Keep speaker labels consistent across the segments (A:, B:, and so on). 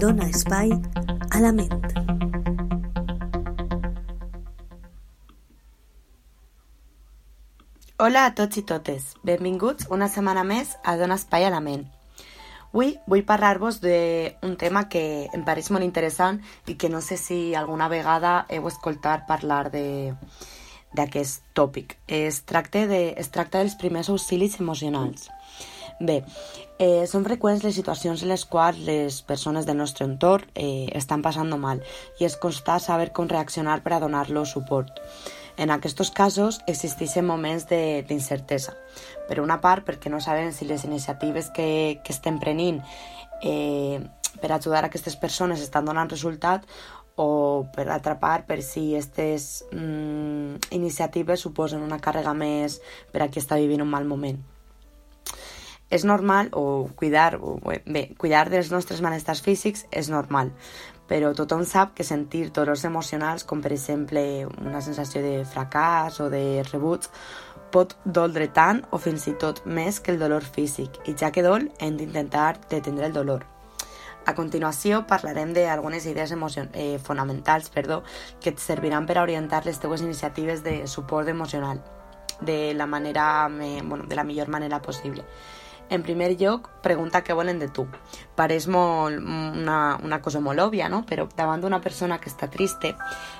A: dona espai a la ment.
B: Hola a tots i totes, benvinguts una setmana més a Dona Espai a la Ment. Avui vull parlar-vos d'un tema que em pareix molt interessant i que no sé si alguna vegada heu escoltat parlar d'aquest tòpic. Es tracta, de, es tracta dels primers auxilis emocionals. Bé, eh, són freqüents les situacions en les quals les persones del nostre entorn eh, estan passant mal i és constar saber com reaccionar per a donar-los suport. En aquests casos existeixen moments d'incertesa. Per una part, perquè no sabem si les iniciatives que, que estem prenint eh, per ajudar a aquestes persones estan donant resultat o per altra part per si aquestes mm, iniciatives suposen una càrrega més per a qui està vivint un mal moment. És normal, o cuidar, o, bé, cuidar dels nostres malestars físics és normal, però tothom sap que sentir dolors emocionals, com per exemple una sensació de fracàs o de rebuig, pot doldre tant o fins i tot més que el dolor físic, i ja que dol hem d'intentar detendre el dolor. A continuació parlarem d'algunes idees emocion eh, fonamentals perdó, que et serviran per orientar les teves iniciatives de suport emocional de la, manera, eh, bueno, de la millor manera possible. En primer lloc, pregunta què volen de tu. Pareix molt una, una cosa molt òbvia, no? Però davant d'una persona que està triste,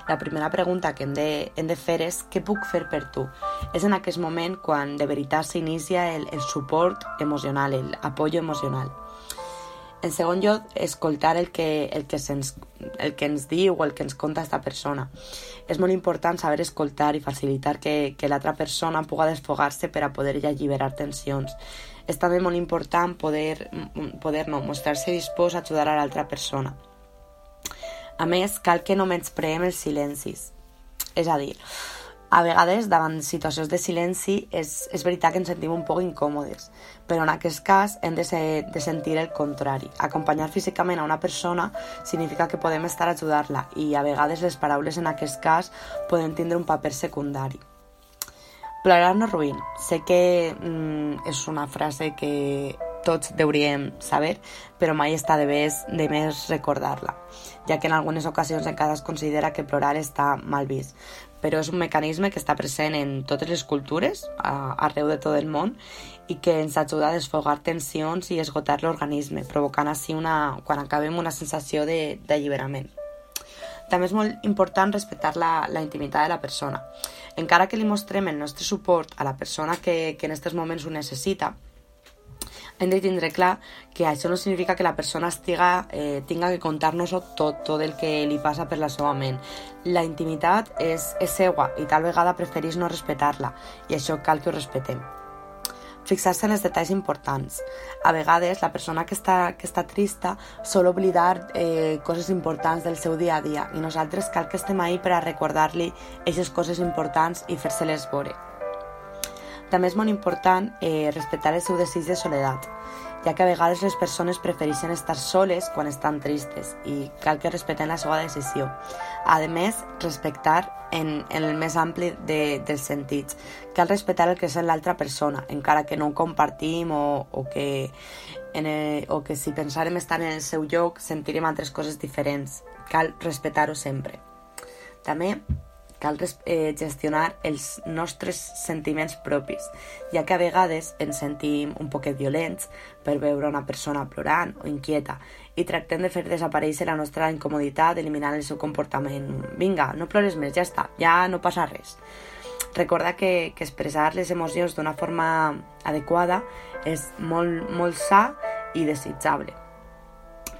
B: la primera pregunta que hem de, hem de fer és què puc fer per tu? És en aquest moment quan de veritat s'inicia el, el suport emocional, el apoyo emocional. En segon lloc, escoltar el que, el, que se'ns, el que ens diu o el que ens conta aquesta persona. És molt important saber escoltar i facilitar que, que l'altra persona puga desfogar-se per a poder ja alliberar tensions és també molt important poder, poder no, mostrar-se dispost a ajudar a l'altra persona. A més, cal que no menyspreem els silencis. És a dir, a vegades, davant situacions de silenci, és, és veritat que ens sentim un poc incòmodes, però en aquest cas hem de, ser, de sentir el contrari. Acompanyar físicament a una persona significa que podem estar a ajudar-la i a vegades les paraules en aquest cas poden tindre un paper secundari. Plorar no ruïn. Sé que mm, és una frase que tots hauríem saber, però mai està de més, de més recordar-la, ja que en algunes ocasions encara es considera que plorar està mal vist. Però és un mecanisme que està present en totes les cultures, a, arreu de tot el món, i que ens ajuda a desfogar tensions i esgotar l'organisme, provocant així una, quan acabem una sensació d'alliberament. També és molt important respectar la, la intimitat de la persona. Encara que li mostrem el nostre suport a la persona que, que en aquests moments ho necessita, hem de tindre clar que això no significa que la persona estiga, eh, tinga que contar-nos tot, tot el que li passa per la seva ment. La intimitat és, és seua i tal vegada preferís no respectar-la i això cal que ho respetem fixar-se en els detalls importants. A vegades la persona que està, que està trista sol oblidar eh, coses importants del seu dia a dia i nosaltres cal que estem ahí per a recordar-li aquestes coses importants i fer-se-les veure. També és molt important eh, respectar el seu desig de soledat, ja que a vegades les persones prefereixen estar soles quan estan tristes i cal que respecten la seva decisió. A més, respectar en, en el més ampli de, dels sentits. Cal respectar el que és l'altra persona, encara que no ho compartim o, o, que, en el, o que si pensarem estar en el seu lloc sentirem altres coses diferents. Cal respectar-ho sempre. També cal eh, gestionar els nostres sentiments propis, ja que a vegades ens sentim un poquet violents per veure una persona plorant o inquieta i tractem de fer desaparèixer la nostra incomoditat eliminant el seu comportament. Vinga, no plores més, ja està, ja no passa res. Recorda que, que expressar les emocions d'una forma adequada és molt, molt sa i desitjable.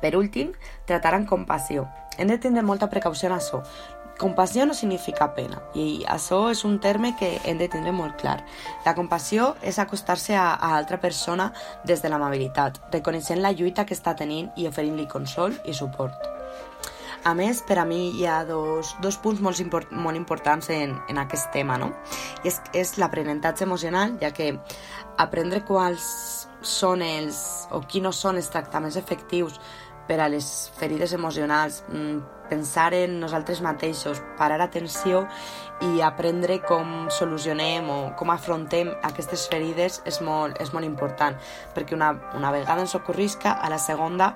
B: Per últim, tratar amb compassió. Hem de tindre molta precaució en això, Compassió no significa pena i això és un terme que hem de tindre molt clar. La compassió és acostar-se a, a altra persona des de l'amabilitat, reconeixent la lluita que està tenint i oferint-li consol i suport. A més, per a mi hi ha dos, dos punts molt, import, molt importants en, en aquest tema, no? I és, és l'aprenentatge emocional, ja que aprendre quals són els o quins no són els tractaments efectius per a les ferides emocionals, mm, pensar en nosaltres mateixos, parar atenció i aprendre com solucionem o com afrontem aquestes ferides és molt, és molt important, perquè una, una vegada ens ocorrisca, a la segona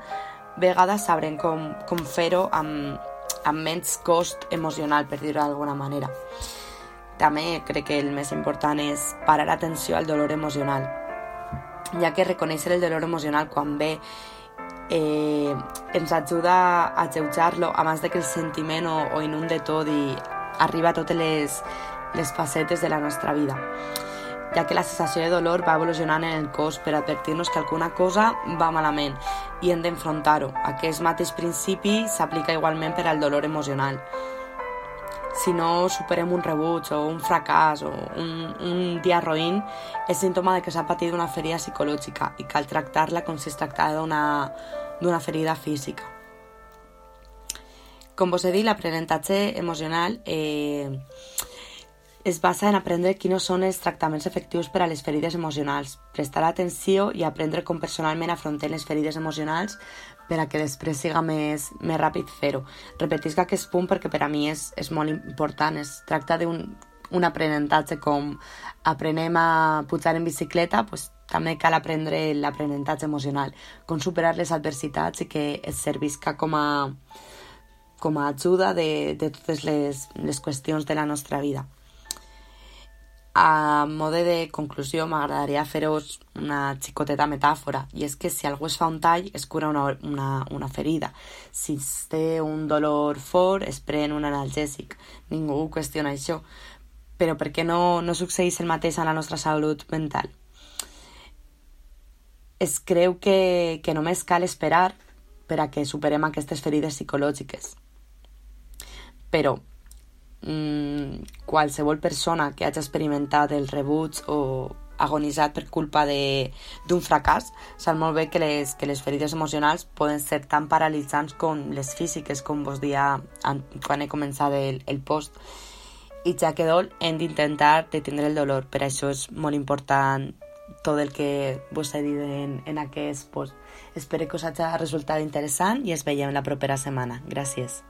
B: vegades sabrem com, com fer-ho amb, amb menys cost emocional, per dir-ho d'alguna manera. També crec que el més important és parar atenció al dolor emocional, ja que reconèixer el dolor emocional quan ve eh, ens ajuda a alleujar-lo abans de que el sentiment o, o inunde tot i arriba a totes les, les facetes de la nostra vida ja que la sensació de dolor va evolucionant en el cos per advertir-nos que alguna cosa va malament i hem d'enfrontar-ho. Aquest mateix principi s'aplica igualment per al dolor emocional. Si no superem un rebuig o un fracàs o un, un dia roïn, és símptoma de que s'ha patit una ferida psicològica i cal tractar-la com si es tractava d'una ferida física. Com vos he dit, l'aprenentatge emocional eh, es basa en aprendre quins són els tractaments efectius per a les ferides emocionals, prestar atenció i aprendre com personalment afrontem les ferides emocionals per a que després siga més, més ràpid fer-ho. Repetisc aquest punt perquè per a mi és, és molt important. Es tracta d'un un aprenentatge com aprenem a pujar en bicicleta, pues, també cal aprendre l'aprenentatge emocional, com superar les adversitats i que es servisca com a, com a ajuda de, de totes les, les qüestions de la nostra vida. A mode de conclusió, m'agradaria fer-vos una xicoteta metàfora, i és que si algú es fa un tall, es cura una, una, una ferida. Si es té un dolor fort, es pren un analgèsic. Ningú qüestiona això. Però per què no, no succeeix el mateix a la nostra salut mental? Es creu que, que només cal esperar per a que superem aquestes ferides psicològiques. Però mmm, qualsevol persona que hagi experimentat el rebuig o agonitzat per culpa d'un fracàs, sap molt bé que les, que les ferides emocionals poden ser tan paralitzants com les físiques, com vos dia quan he començat el, el post. I ja que dol, hem d'intentar detindre el dolor. Per això és molt important tot el que vos he dit en, en aquest post. Espero que us hagi resultat interessant i es veiem la propera setmana. Gràcies.